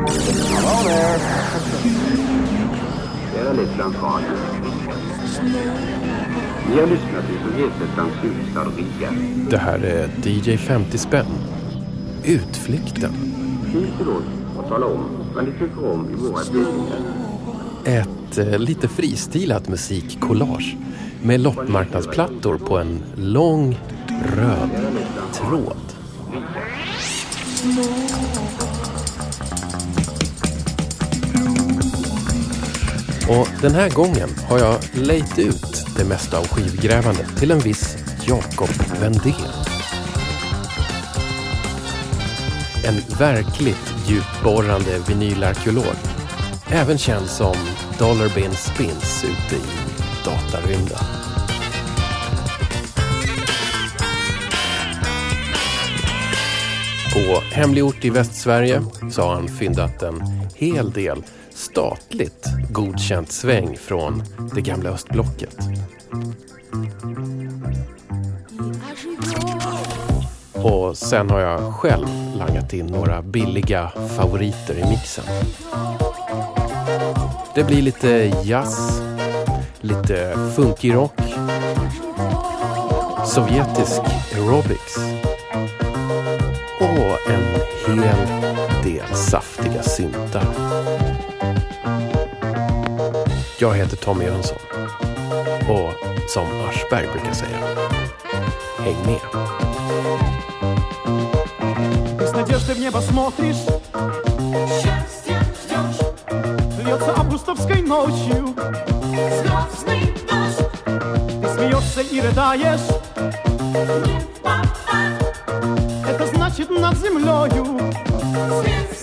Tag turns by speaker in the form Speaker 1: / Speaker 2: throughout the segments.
Speaker 1: Hello there. Järnvägsplantage. Ni har lyssnat till Sovjetets huvudstad Riga.
Speaker 2: Det här är DJ 50 spänn. Utflykten.
Speaker 1: Skriv till oss och tala om vad ni tycker om i våra tidningar.
Speaker 2: Ett eh, lite fristilat musikkollage med loppmarknadsplattor på en lång röd tråd. Och den här gången har jag lejt ut det mesta av skivgrävandet till en viss Jakob Wendén. En verkligt djupborrande vinylarkeolog. Även känd som Dollar Bin Spins ute i datarymden. På hemlig ort i Västsverige så har han fyndat en hel del statligt godkänt sväng från det gamla östblocket. Och sen har jag själv langat in några billiga favoriter i mixen. Det blir lite jazz, lite funky rock, sovjetisk aerobics och en hel del saftiga syntar. Jag heter Tommy Jönsson och som Aschberg brukar säga, häng med.
Speaker 3: Ты с надеждой в небо смотришь
Speaker 4: Счастья ждешь,
Speaker 3: Льется августовской ночью
Speaker 4: звездный дождь,
Speaker 3: Ты смеешься и рыдаешь
Speaker 4: не попасть,
Speaker 3: Это значит над землею
Speaker 4: звезда.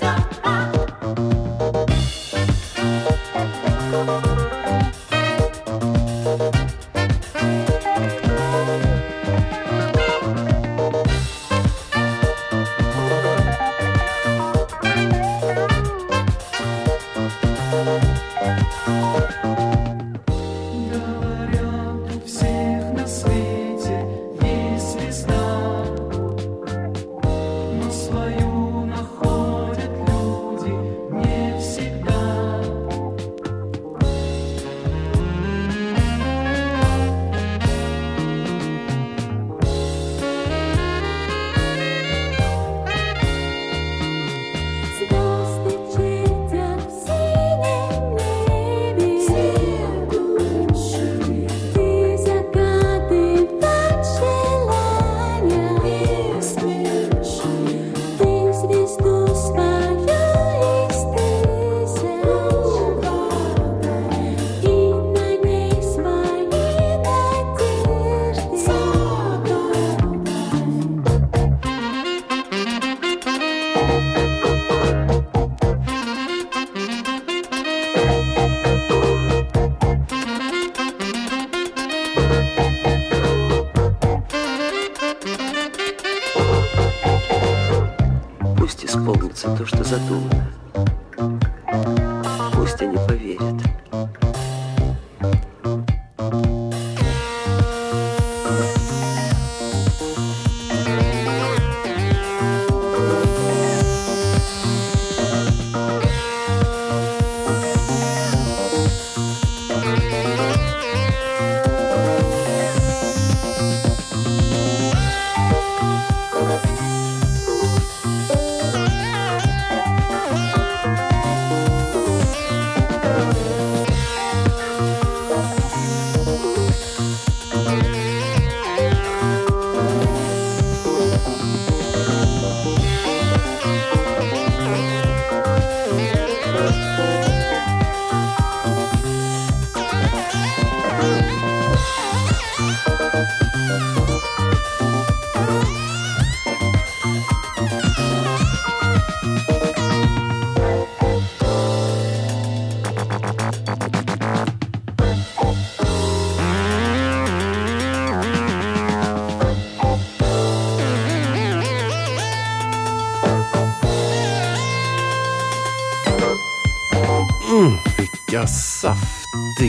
Speaker 5: не
Speaker 2: поверит.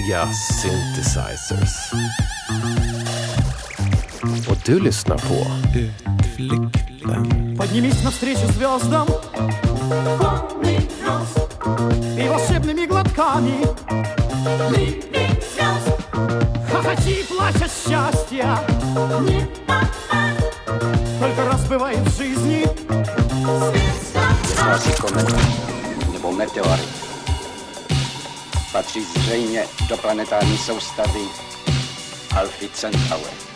Speaker 2: nya synthesizers. Och du lyssnar på
Speaker 6: Utflykten.
Speaker 3: Поднимись навстречу звездам
Speaker 4: И волшебными
Speaker 7: глотками Хохочи и плачь Patří zřejmě do planetární soustavy Alpha Centauri.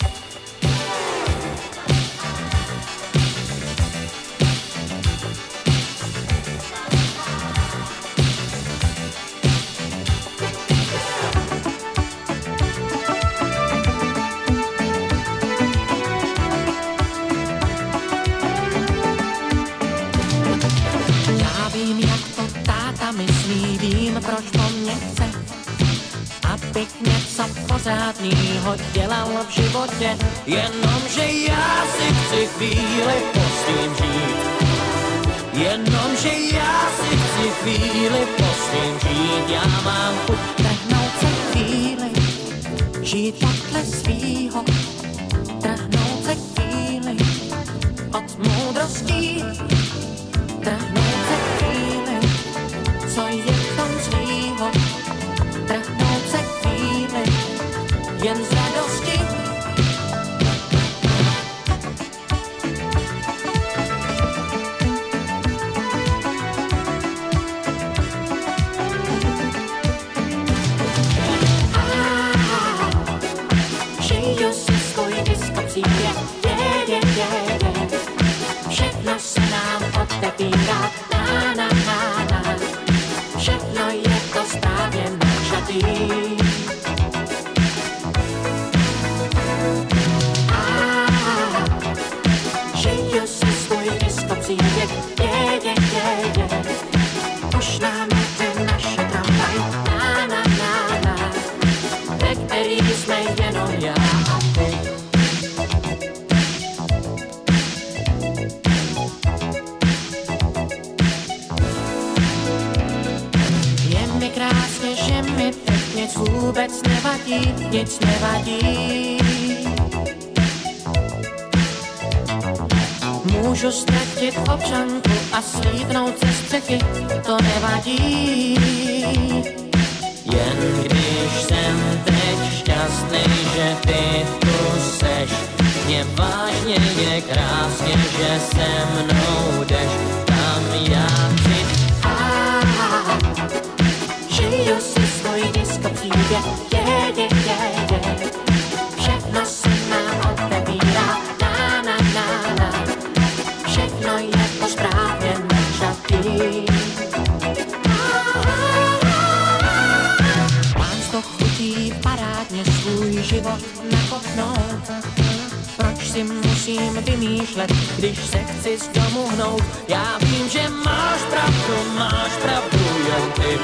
Speaker 8: Pořádnýho dělal v životě, jenomže já si chci chvíli po svým žít. Jenomže já si chci chvíli po svým žít, já mám chuť trhnout se chvíli, žít podle svýho, trhnout se chvíli od moudrostí trhnout se chvíli, co je piensa nevadí, nic nevadí. Můžu ztratit občanku a slíknout ze střechy, to nevadí. Jen když jsem teď šťastný, že ty tu seš, mě vážně je krásně, že se mnou jdeš, tam já chci. A žiju si svůj disko je, vymýšlet, když se chci z domu hnout? Já vím, že máš pravdu, máš pravdu jen ty.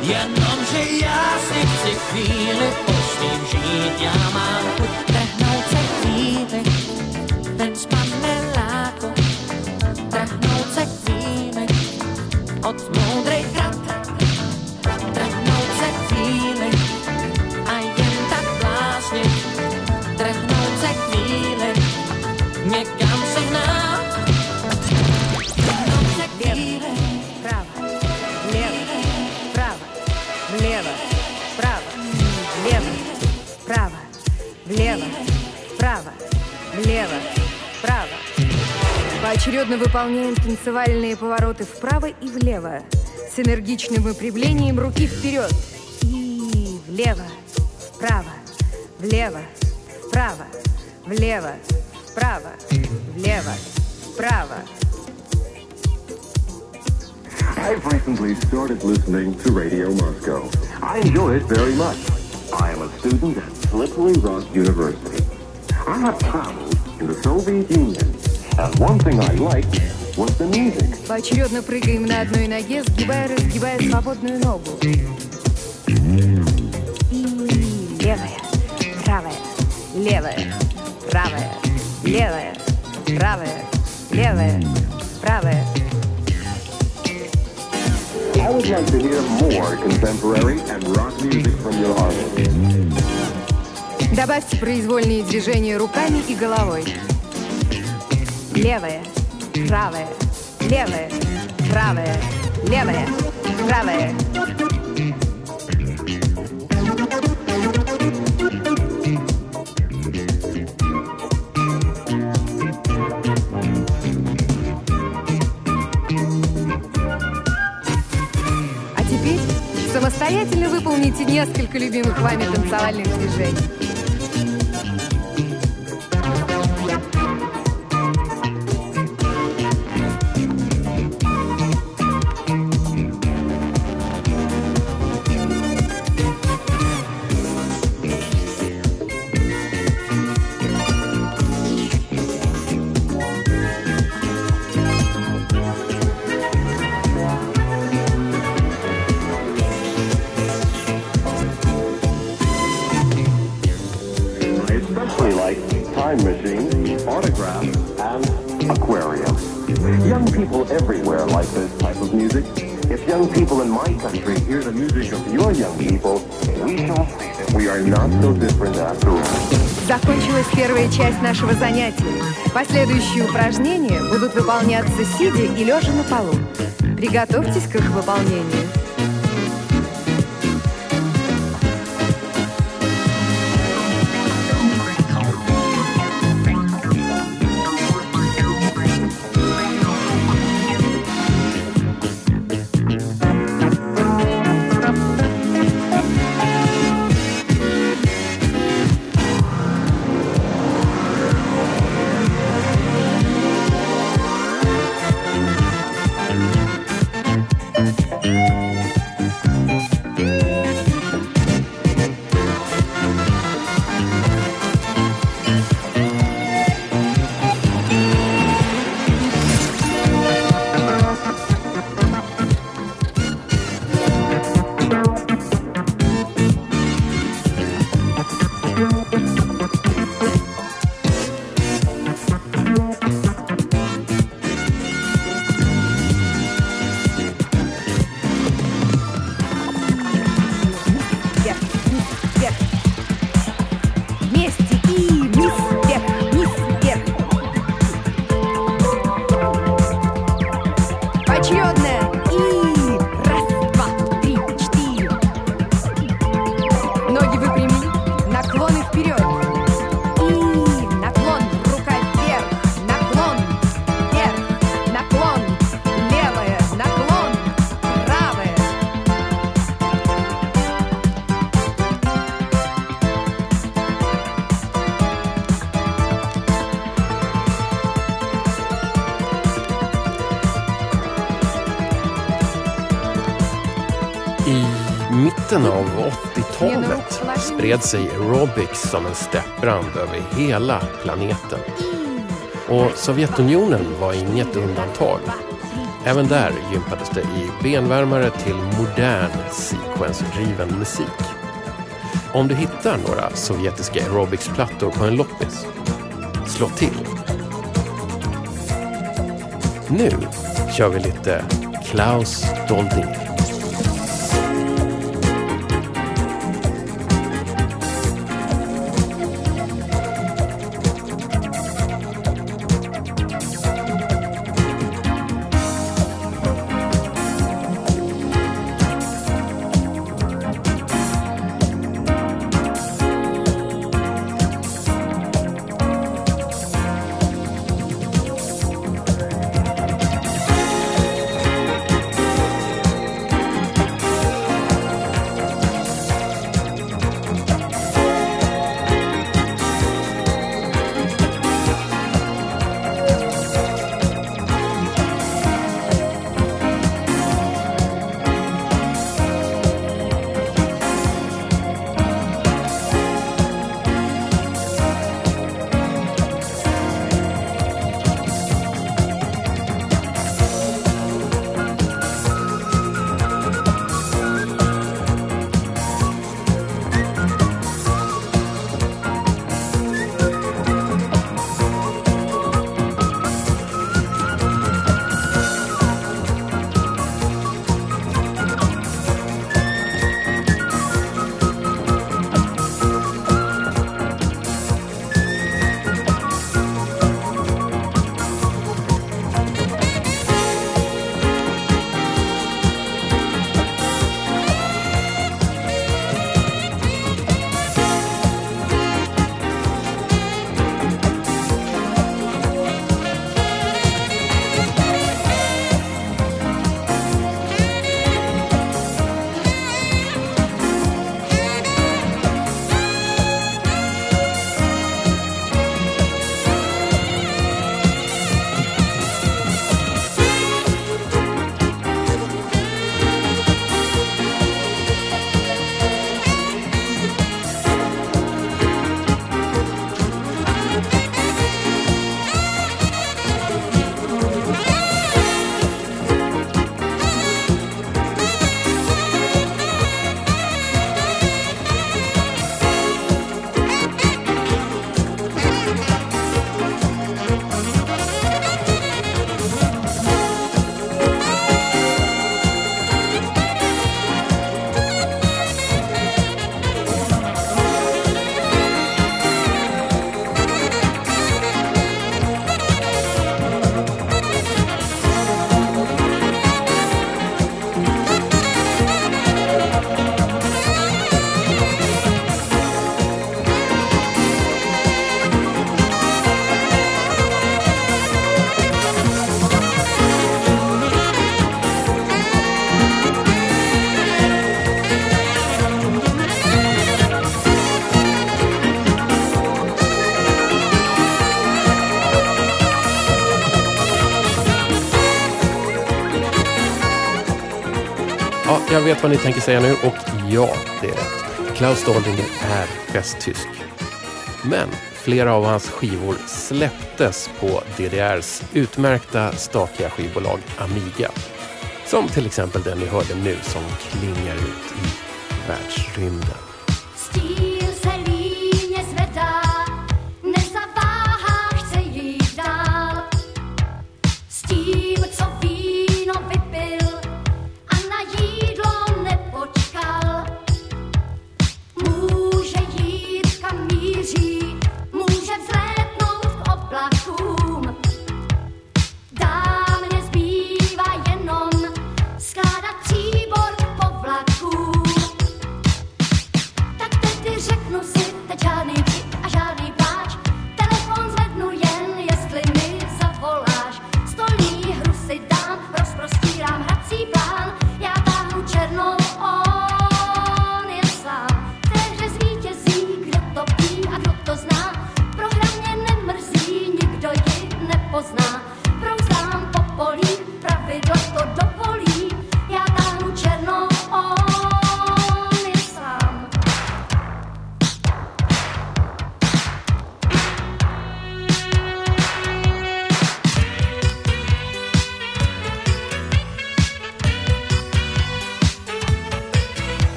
Speaker 8: Jenomže já si chci chvíli po svým žít, já mám chuť trhnout se chvíli,
Speaker 9: влево, право, влево, право. Поочередно выполняем танцевальные повороты вправо и влево с энергичным выпрямлением руки вперед и влево, вправо, влево, вправо, влево, вправо, влево, вправо.
Speaker 10: I've recently started listening to Radio Moscow. I enjoy it very much. I am a student at Slippery Rock University. I have traveled in the Soviet Union, and one thing I liked was the music.
Speaker 9: Поочередно прыгаем на одной ноге, сгибая, разгибая свободную ногу. И левая, правая, левая, правая, левая, правая, левая, правая.
Speaker 10: I would like to hear more contemporary and rock music from your artists.
Speaker 9: Добавьте произвольные движения руками и головой. Левая, правая, левая, правая, левая, правая. А теперь самостоятельно выполните несколько любимых вами танцевальных движений.
Speaker 10: People in my country hear the music of your young people, we shall see that we are not so different after all.
Speaker 9: Закончилась первая часть нашего занятия. Последующие упражнения будут выполняться сидя и лежа на полу. Приготовьтесь к их выполнению.
Speaker 2: Spred sig aerobics som en steppbrand över hela planeten. Och Sovjetunionen var inget undantag. Även där gympades det i benvärmare till modern sequencerdriven musik. Om du hittar några sovjetiska aerobicsplattor på en loppis, slå till. Nu kör vi lite Klaus Doldinger.
Speaker 11: Jag vet vad ni tänker säga nu och ja, det är rätt. Klaus Doldinger är västtysk. Men flera av hans skivor släpptes på DDRs utmärkta statliga skivbolag Amiga. Som till exempel den ni hörde nu som klingar ut i världsrymden.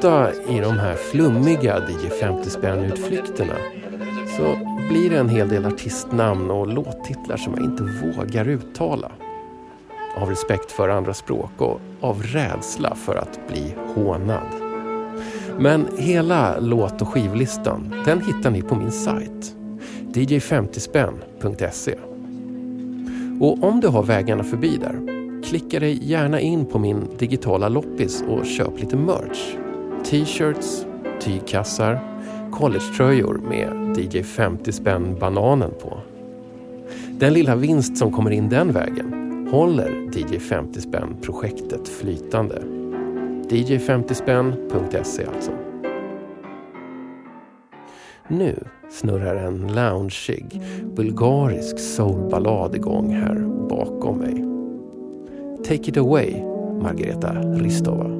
Speaker 11: Ofta i de här flummiga DJ 50 spänn-utflykterna så blir det en hel del artistnamn och låttitlar som jag inte vågar uttala. Av respekt för andra språk och av rädsla för att bli hånad. Men hela låt och skivlistan, den hittar ni på min sajt. dj50spänn.se Och om du har vägarna förbi där, klicka dig gärna in på min digitala loppis och köp lite merch. T-shirts, tygkassar, collegetröjor med DJ 50 spänn bananen på. Den lilla vinst som kommer in den vägen håller DJ 50 spänn projektet flytande. dj50spänn.se alltså. Nu snurrar en loungeig bulgarisk soulballad igång här bakom mig. Take it away, Margareta Ristova.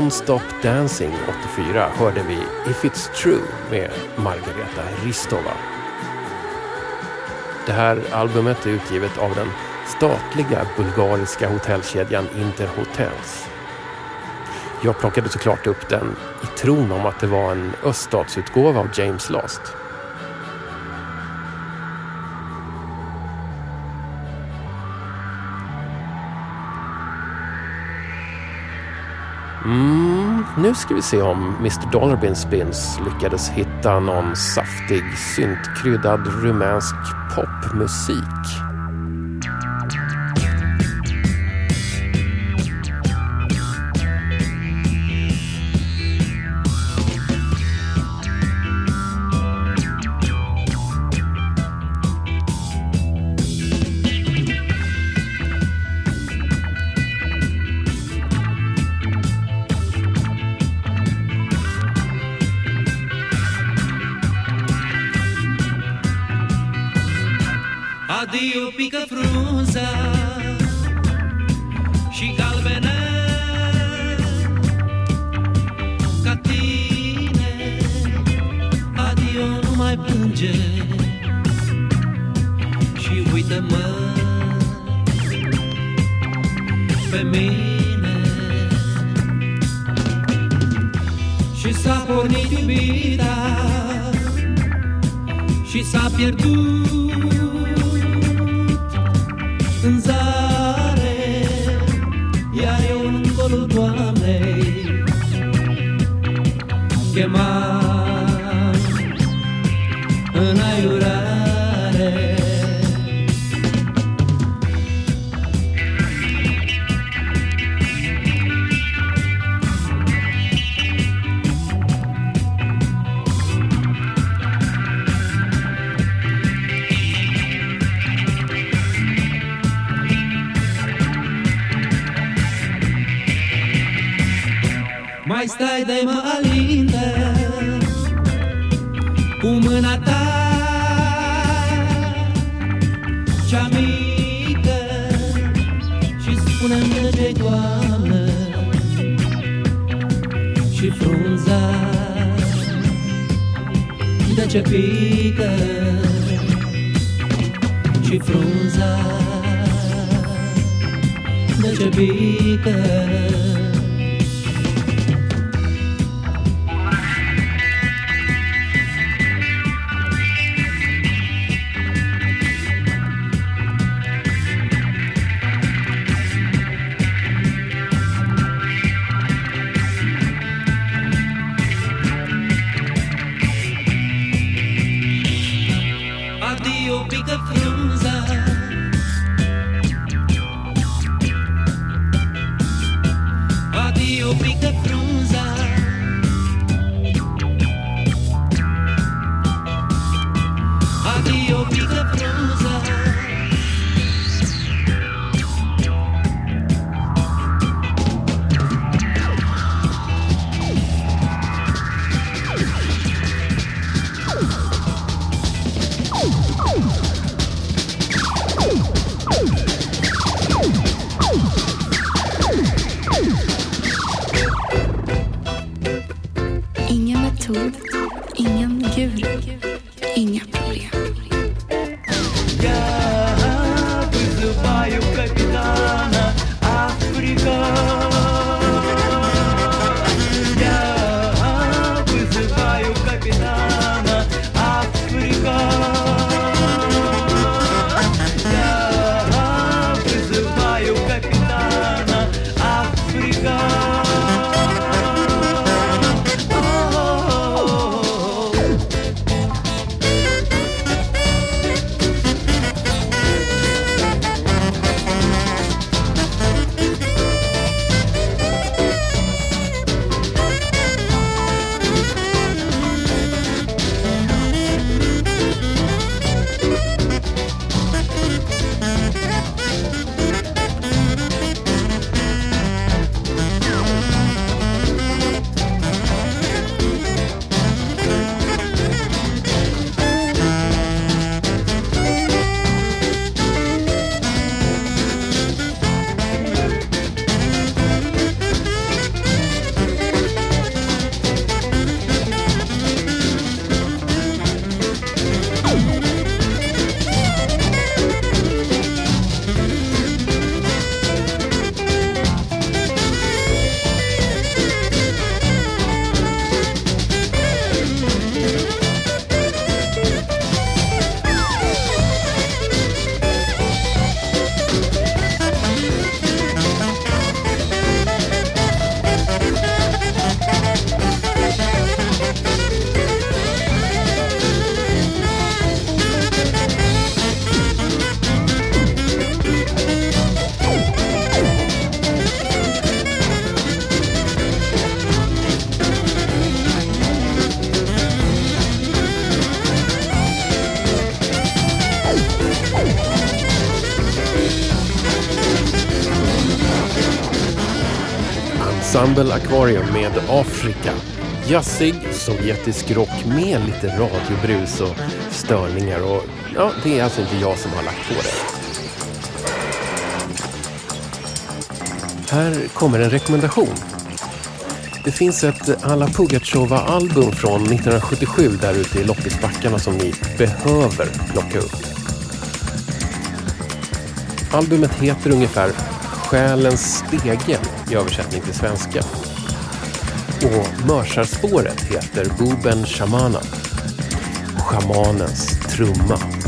Speaker 12: Non-Stop Dancing 84 hörde vi If It's True med Margareta Ristova. Det här albumet är utgivet av den statliga bulgariska hotellkedjan Interhotels. Jag plockade såklart upp den i tron om att det var en öststatsutgåva av James Last. Nu ska vi se om Mr Dollarbin Spins lyckades hitta någon saftig syntkryddad rumänsk popmusik.
Speaker 13: Și frunza De ce pică
Speaker 14: Aquarium med Afrika. Jazzig, sovjetisk rock med lite radiobrus och störningar. Och, ja, det är alltså inte jag som har lagt på det. Här kommer en rekommendation. Det finns ett Alla Pugatjova-album från 1977 där ute i loppisbackarna som ni behöver plocka upp. Albumet heter ungefär Själens spegel i översättning till svenska. Och Mörsarspåret heter Buben Shamana. Schamanens trumma.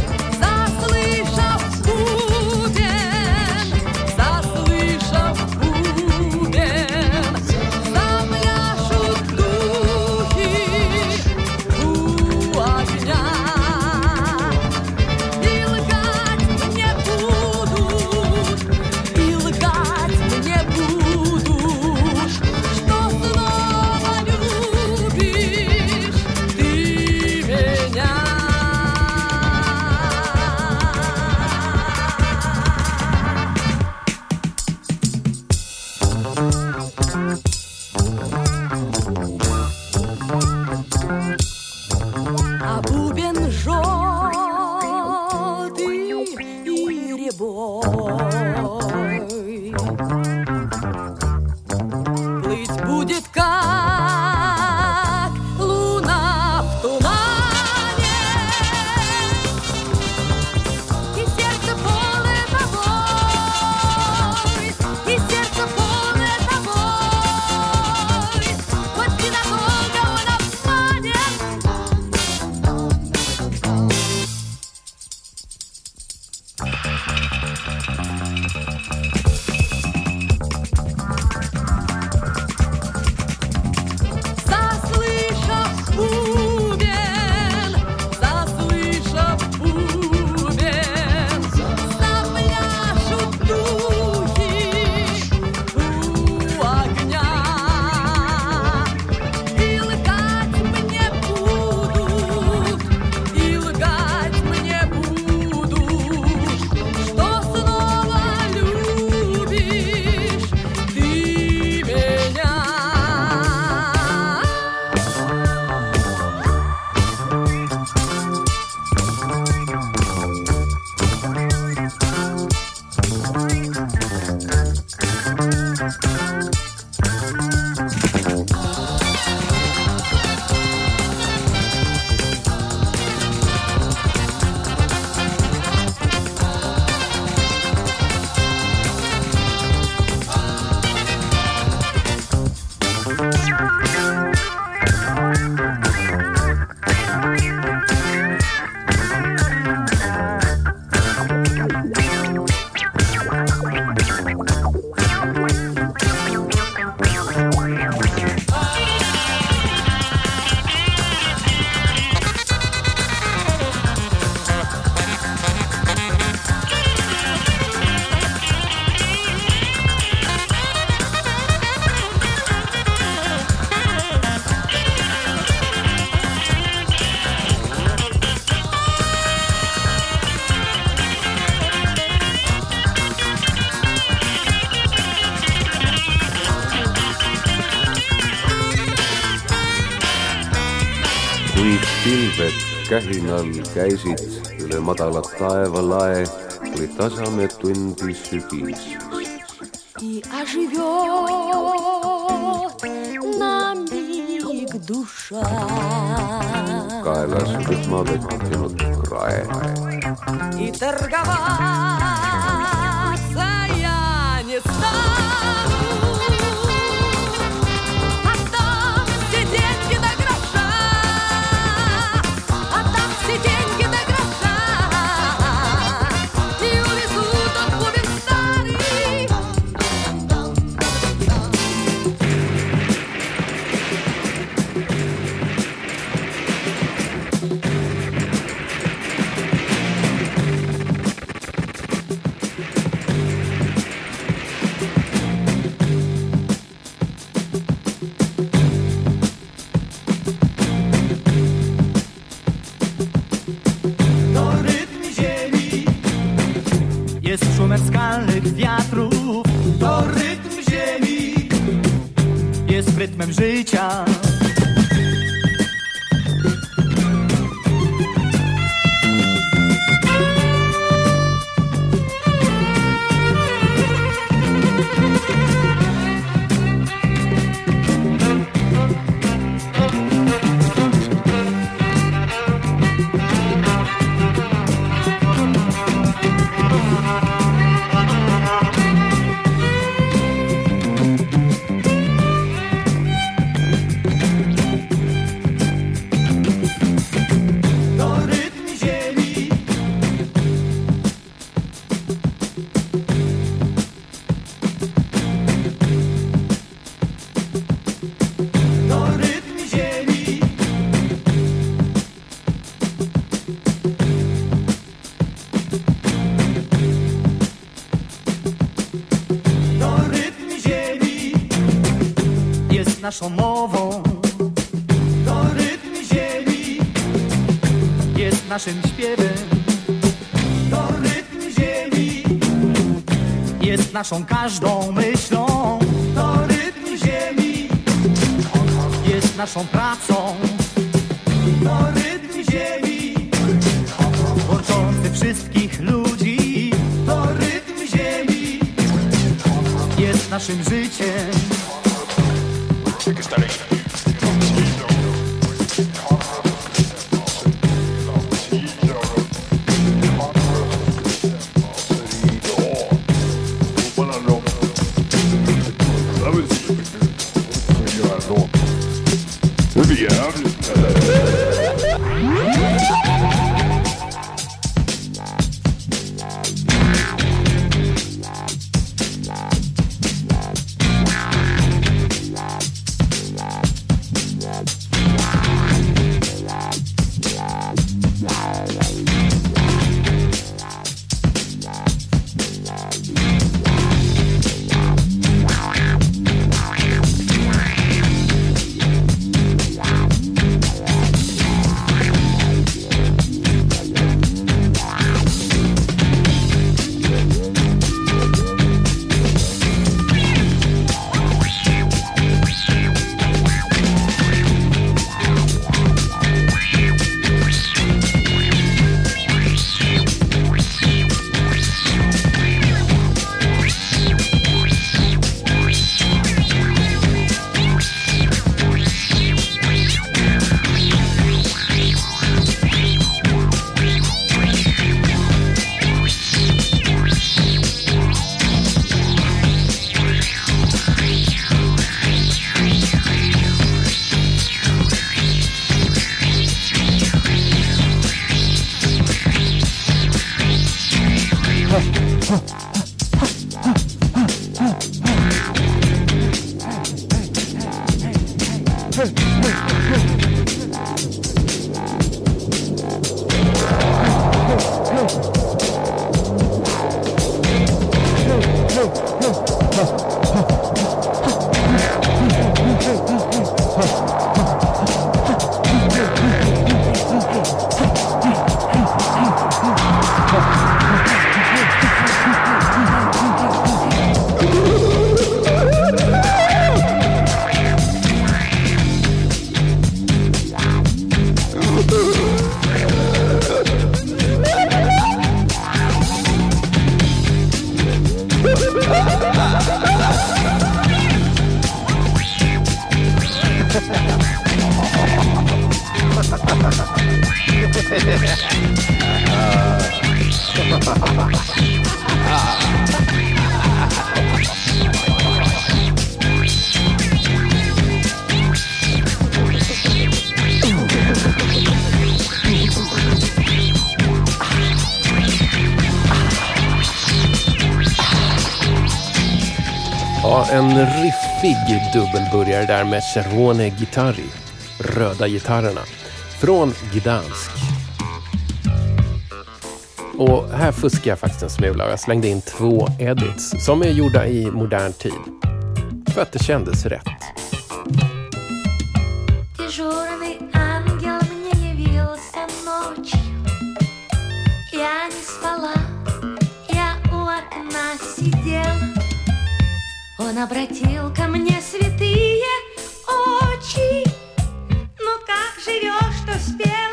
Speaker 15: kui pilved kähinal käisid üle madala taevalae, kui tasame tundi sügis.
Speaker 16: И оживет на миг душа.
Speaker 15: kaelas rühmavett teinud krae.
Speaker 16: И торговаться 回家。Naszą każdą myślą. To rytm ziemi. Jest naszą pracą.
Speaker 2: Ja, en riffig dubbelburgare där med Cerrone Gitarri, röda gitarrerna, från Gdansk. Och här fuskar jag faktiskt en smula och jag slängde in två edits som är gjorda i modern tid. För att det kändes rätt.
Speaker 17: Он обратил ко мне святые очи. Ну как живешь, что спел?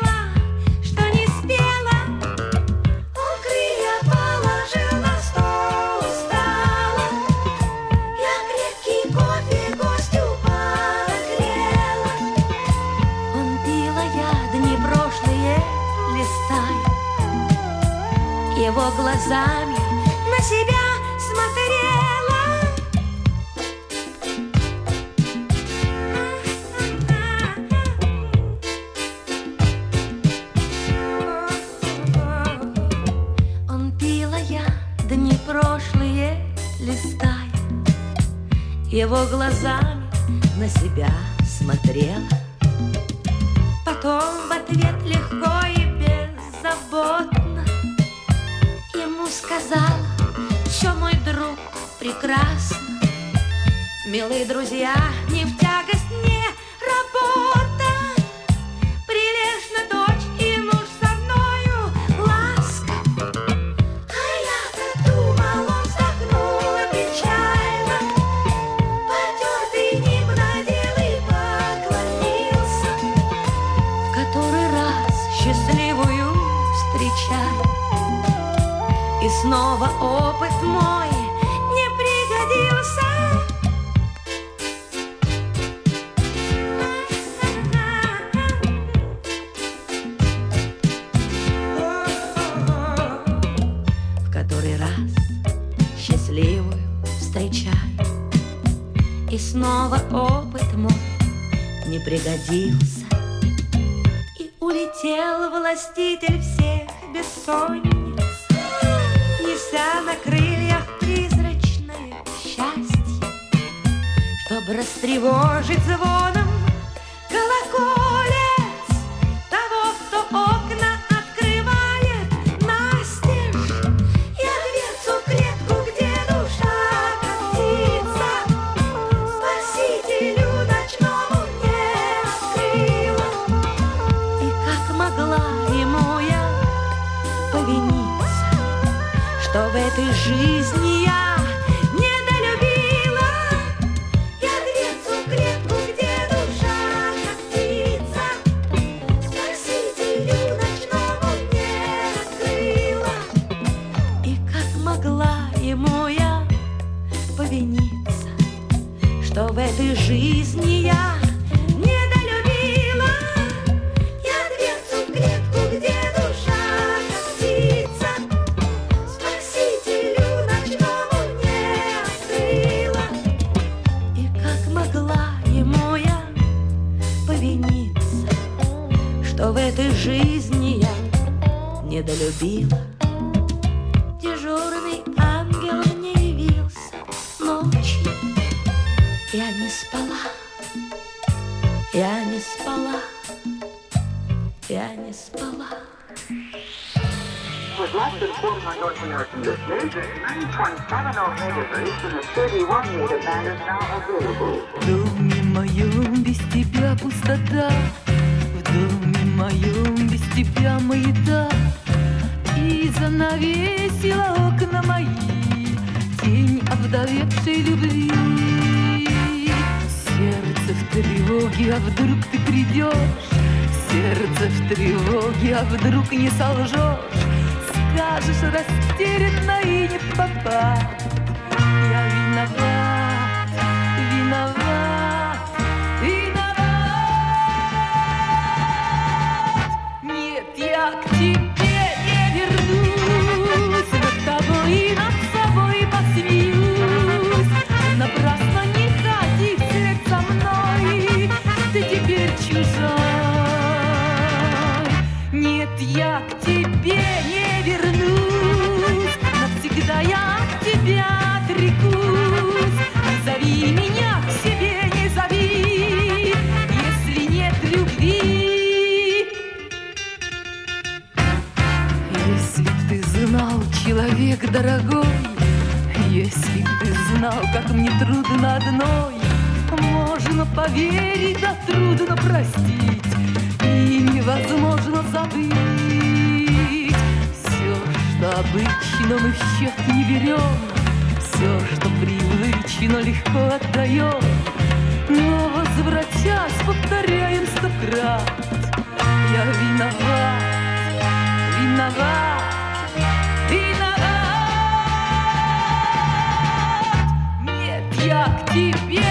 Speaker 17: глазами на себя смотрела. Он пила я дни прошлые листая, его глазами на себя смотрела. Потом в ответ легко сказала, что мой друг прекрасно. Милые друзья, не в тягость
Speaker 4: erros тебе не вернусь, навсегда я от тебя отрекусь. Не зови меня к себе, не зови, если нет любви. Если б ты знал, человек дорогой, если б ты знал, как мне трудно одной, можно поверить, да трудно простить и невозможно забыть что обычно мы счет не берем, все, что привычно, легко отдаем, но возвратясь, повторяем сто крат. Я виноват, виноват, виноват. Нет, я к тебе.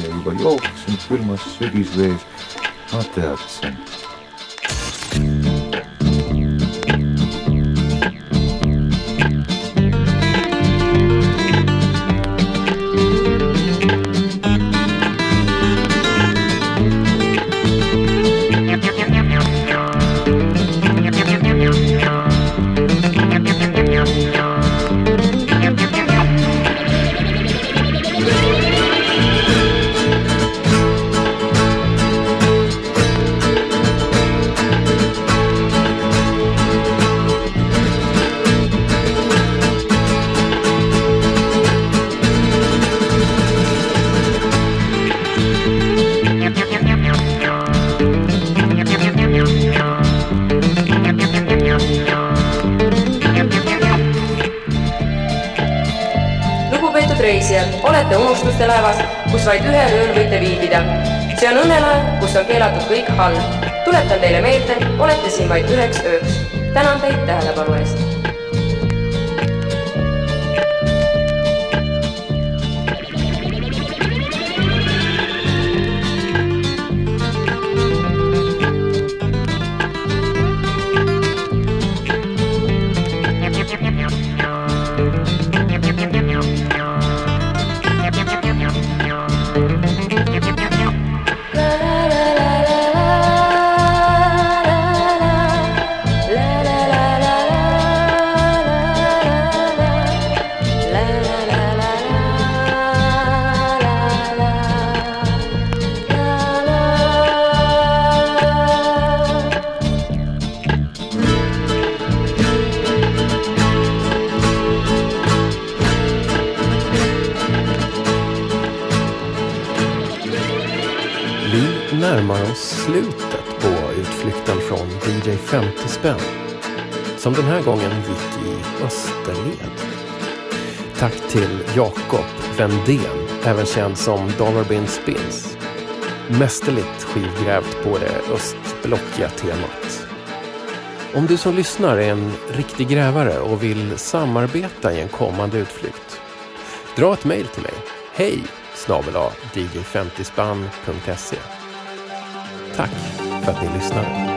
Speaker 4: Saimnieks, jau tas pirmais ir izdevies atēts. Söderled. Tack till Jakob Vendén, även känd som Dollar Bin Spins. Mästerligt skivgrävt på det östblockiga temat. Om du som lyssnar är en riktig grävare och vill samarbeta i en kommande utflykt, dra ett mejl till mig. Hej snabel dj50spann.se Tack för att ni lyssnade.